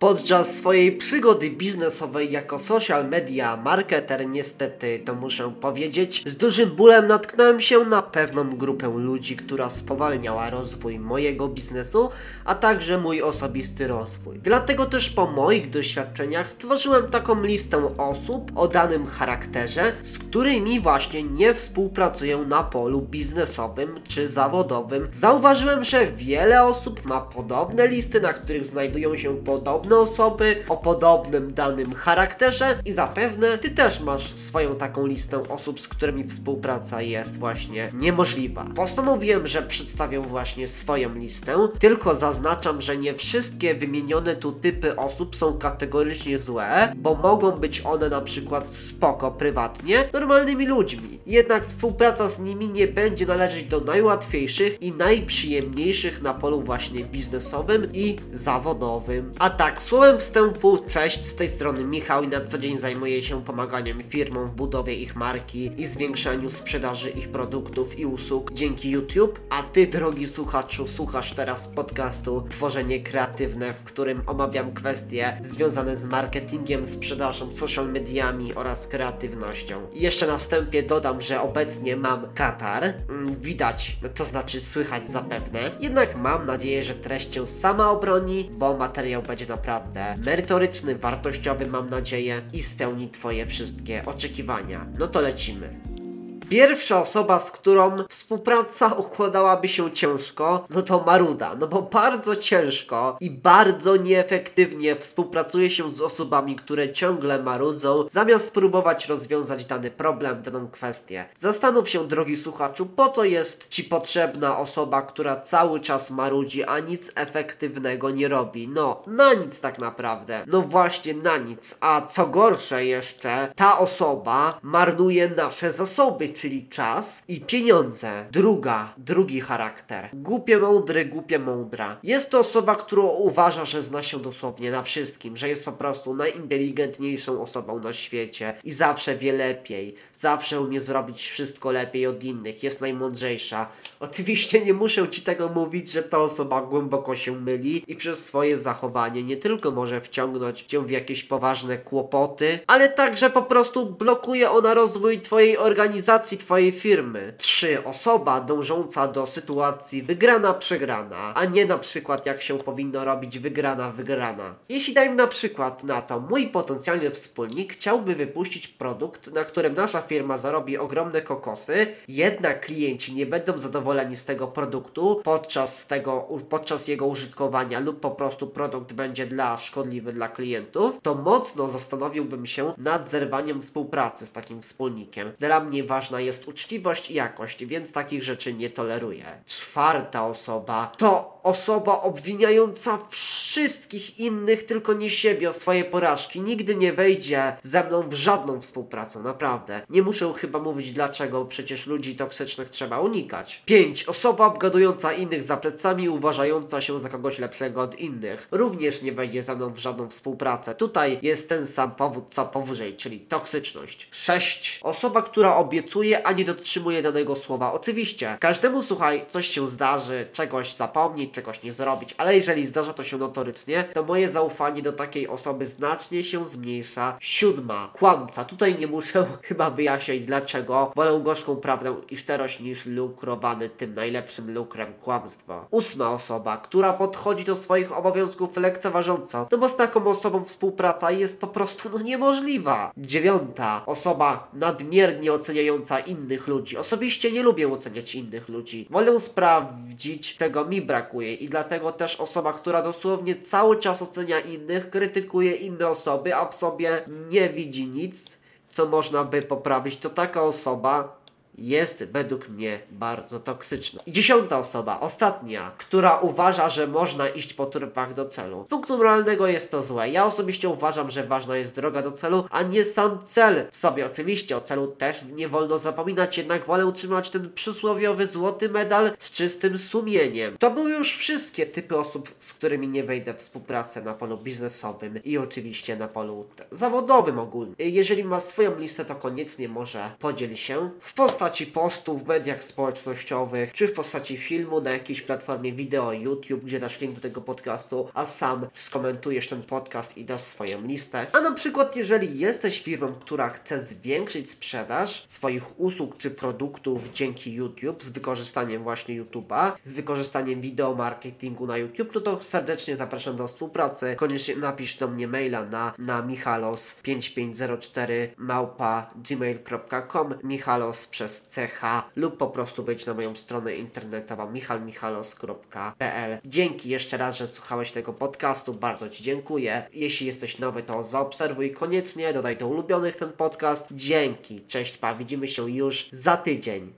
Podczas swojej przygody biznesowej jako social media marketer niestety, to muszę powiedzieć, z dużym bólem natknąłem się na pewną grupę ludzi, która spowalniała rozwój mojego biznesu, a także mój osobisty rozwój. Dlatego też po moich doświadczeniach stworzyłem taką listę osób o danym charakterze, z którymi właśnie nie współpracuję na polu biznesowym czy zawodowym. Zauważyłem, że wiele osób ma podobne listy, na których znajdują się podobne osoby o podobnym danym charakterze i zapewne ty też masz swoją taką listę osób, z którymi współpraca jest właśnie niemożliwa. Postanowiłem, że przedstawię właśnie swoją listę, tylko zaznaczam, że nie wszystkie wymienione tu typy osób są kategorycznie złe, bo mogą być one na przykład spoko prywatnie, normalnymi ludźmi. Jednak współpraca z nimi nie będzie należeć do najłatwiejszych i najprzyjemniejszych na polu właśnie biznesowym i zawodowym. A tak, słowem wstępu, cześć, z tej strony Michał i na co dzień zajmuję się pomaganiem firmom w budowie ich marki i zwiększaniu sprzedaży ich produktów i usług dzięki YouTube. A ty, drogi słuchaczu, słuchasz teraz podcastu Tworzenie Kreatywne, w którym omawiam kwestie związane z marketingiem, sprzedażą, social mediami oraz kreatywnością. I jeszcze na wstępie dodam, że obecnie mam katar. Mm, Widać, to znaczy słychać zapewne. Jednak mam nadzieję, że treść cię sama obroni, bo materiał będzie naprawdę merytoryczny, wartościowy mam nadzieję i spełni twoje wszystkie oczekiwania. No to lecimy. Pierwsza osoba, z którą współpraca układałaby się ciężko, no to Maruda. No bo bardzo ciężko i bardzo nieefektywnie współpracuje się z osobami, które ciągle marudzą, zamiast spróbować rozwiązać dany problem, daną kwestię. Zastanów się, drogi słuchaczu, po co jest ci potrzebna osoba, która cały czas marudzi, a nic efektywnego nie robi. No, na nic tak naprawdę. No właśnie, na nic. A co gorsze jeszcze, ta osoba marnuje nasze zasoby, czyli czas i pieniądze. Druga, drugi charakter. Głupie mądry, głupie mądra. Jest to osoba, która uważa, że zna się dosłownie na wszystkim, że jest po prostu najinteligentniejszą osobą na świecie i zawsze wie lepiej, zawsze umie zrobić wszystko lepiej od innych, jest najmądrzejsza. Oczywiście nie muszę ci tego mówić, że ta osoba głęboko się myli i przez swoje zachowanie nie tylko może wciągnąć cię w jakieś poważne kłopoty, ale także po prostu blokuje ona rozwój twojej organizacji, twojej firmy. 3. Osoba dążąca do sytuacji wygrana-przegrana, a nie na przykład jak się powinno robić wygrana-wygrana. Jeśli dajmy na przykład na to, mój potencjalny wspólnik chciałby wypuścić produkt, na którym nasza firma zarobi ogromne kokosy, jednak klienci nie będą zadowoleni z tego produktu podczas, tego, podczas jego użytkowania lub po prostu produkt będzie dla szkodliwy dla klientów, to mocno zastanowiłbym się nad zerwaniem współpracy z takim wspólnikiem. Dla mnie ważna jest uczciwość i jakość, więc takich rzeczy nie toleruję. Czwarta osoba to osoba obwiniająca wszystkich innych, tylko nie siebie o swoje porażki. Nigdy nie wejdzie ze mną w żadną współpracę, naprawdę. Nie muszę chyba mówić dlaczego, przecież ludzi toksycznych trzeba unikać. 5. Osoba obgadująca innych za plecami, uważająca się za kogoś lepszego od innych. Również nie wejdzie ze mną w żadną współpracę. Tutaj jest ten sam powód co powyżej, czyli toksyczność. 6. Osoba, która obiecuje, a nie dotrzymuje danego słowa. Oczywiście, każdemu słuchaj, coś się zdarzy, czegoś czegoś nie zrobić, ale jeżeli zdarza to się notorycznie, to moje zaufanie do takiej osoby znacznie się zmniejsza. Siódma. Kłamca. Tutaj nie muszę chyba wyjaśniać dlaczego. Wolę gorzką prawdę i szczerość niż lukrowany tym najlepszym lukrem kłamstwo. Ósma osoba, która podchodzi do swoich obowiązków lekceważąco, no bo z taką osobą współpraca jest po prostu no niemożliwa. Dziewiąta. Osoba nadmiernie oceniająca innych ludzi. Osobiście nie lubię oceniać innych ludzi. Wolę sprawdzić, tego mi brakuje i dlatego też osoba, która dosłownie cały czas ocenia innych, krytykuje inne osoby, a w sobie nie widzi nic, co można by poprawić, to taka osoba jest według mnie bardzo toksyczna. I dziesiąta osoba, ostatnia, która uważa, że można iść po trupach do celu. Z punktu moralnego jest to złe. Ja osobiście uważam, że ważna jest droga do celu, a nie sam cel w sobie. Oczywiście o celu też nie wolno zapominać, jednak wolę utrzymać ten przysłowiowy złoty medal z czystym sumieniem. To były już wszystkie typy osób, z którymi nie wejdę w współpracę na polu biznesowym i oczywiście na polu zawodowym ogólnie. Jeżeli ma swoją listę, to koniecznie może podziel się w post postaci postu w mediach społecznościowych, czy w postaci filmu na jakiejś platformie wideo YouTube, gdzie dasz link do tego podcastu, a sam skomentujesz ten podcast i dasz swoją listę. A na przykład, jeżeli jesteś firmą, która chce zwiększyć sprzedaż swoich usług czy produktów dzięki YouTube z wykorzystaniem właśnie YouTube'a, z wykorzystaniem wideo marketingu na YouTube, no to serdecznie zapraszam do współpracy. Koniecznie napisz do mnie maila na, na michalos5504 małpa gmail.com michalos przez ch lub po prostu wejdź na moją stronę internetową michalmichalos.pl Dzięki jeszcze raz, że słuchałeś tego podcastu, bardzo Ci dziękuję. Jeśli jesteś nowy, to zaobserwuj koniecznie, dodaj do ulubionych ten podcast. Dzięki, cześć pa, widzimy się już za tydzień.